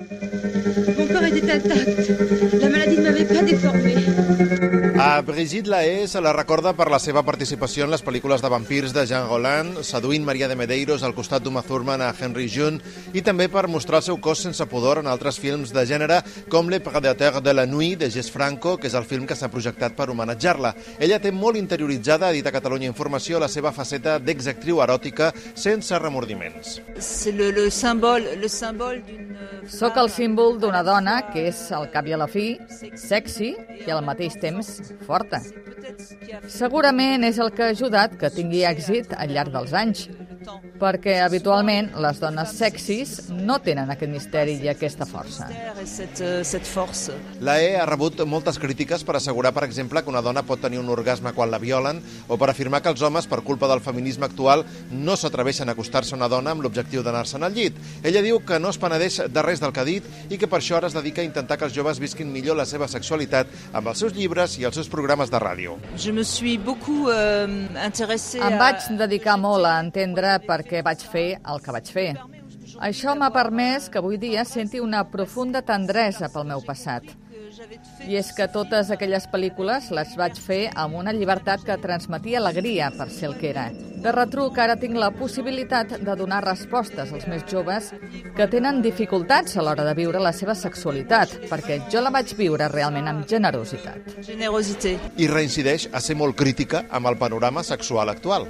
Mon corps était intact. La maladie ne m'avait pas déformé. A Brigitte Lahaye se la recorda per la seva participació en les pel·lícules de vampirs de Jean Roland, seduint Maria de Medeiros al costat d'Uma Thurman a Henry June i també per mostrar el seu cos sense pudor en altres films de gènere com Le Prédateur de la Nuit de Jess Franco, que és el film que s'ha projectat per homenatjar-la. Ella té molt interioritzada, ha dit a Catalunya Informació, la seva faceta d'exactriu eròtica sense remordiments. C'est le, le symbole, le symbole d'une Soc el símbol d'una dona que és, al cap i a la fi, sexy i al mateix temps forta. Segurament és el que ha ajudat que tingui èxit al llarg dels anys, perquè habitualment les dones sexis no tenen aquest misteri i aquesta força. force. L'AE ha rebut moltes crítiques per assegurar, per exemple, que una dona pot tenir un orgasme quan la violen o per afirmar que els homes, per culpa del feminisme actual, no s'atreveixen a acostar-se a una dona amb l'objectiu d'anar-se'n al llit. Ella diu que no es penedeix de res del que ha dit i que per això ara es dedica a intentar que els joves visquin millor la seva sexualitat amb els seus llibres i els seus programes de ràdio. Je me suis beaucoup euh, intéressée Em à- vaig dedicar molt a entendre per què vaig fer el que vaig fer. Això m'ha permès que avui dia senti una profunda tendresa pel meu passat. I és que totes aquelles pel·lícules les vaig fer amb una llibertat que transmetia alegria per ser el que era. De retruc, ara tinc la possibilitat de donar respostes als més joves que tenen dificultats a l'hora de viure la seva sexualitat, perquè jo la vaig viure realment amb generositat. I reincideix a ser molt crítica amb el panorama sexual actual.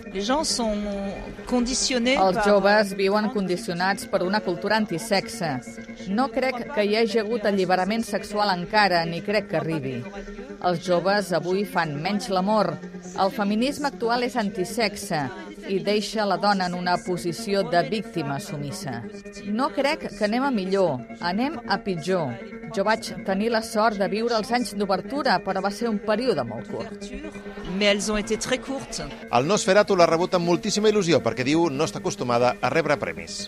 Els joves viuen condicionats per una cultura antisexe. No crec que hi hagi hagut alliberament sexual encara, ni crec que arribi. Els joves avui fan menys l'amor. El feminisme actual és antisexe i deixa la dona en una posició de víctima sumissa. No crec que anem a millor, anem a pitjor. Jo vaig tenir la sort de viure els anys d'obertura, però va ser un període molt curt. Mais elles ont été très courtes. El Nosferatu l'ha rebut amb moltíssima il·lusió perquè diu no està acostumada a rebre premis.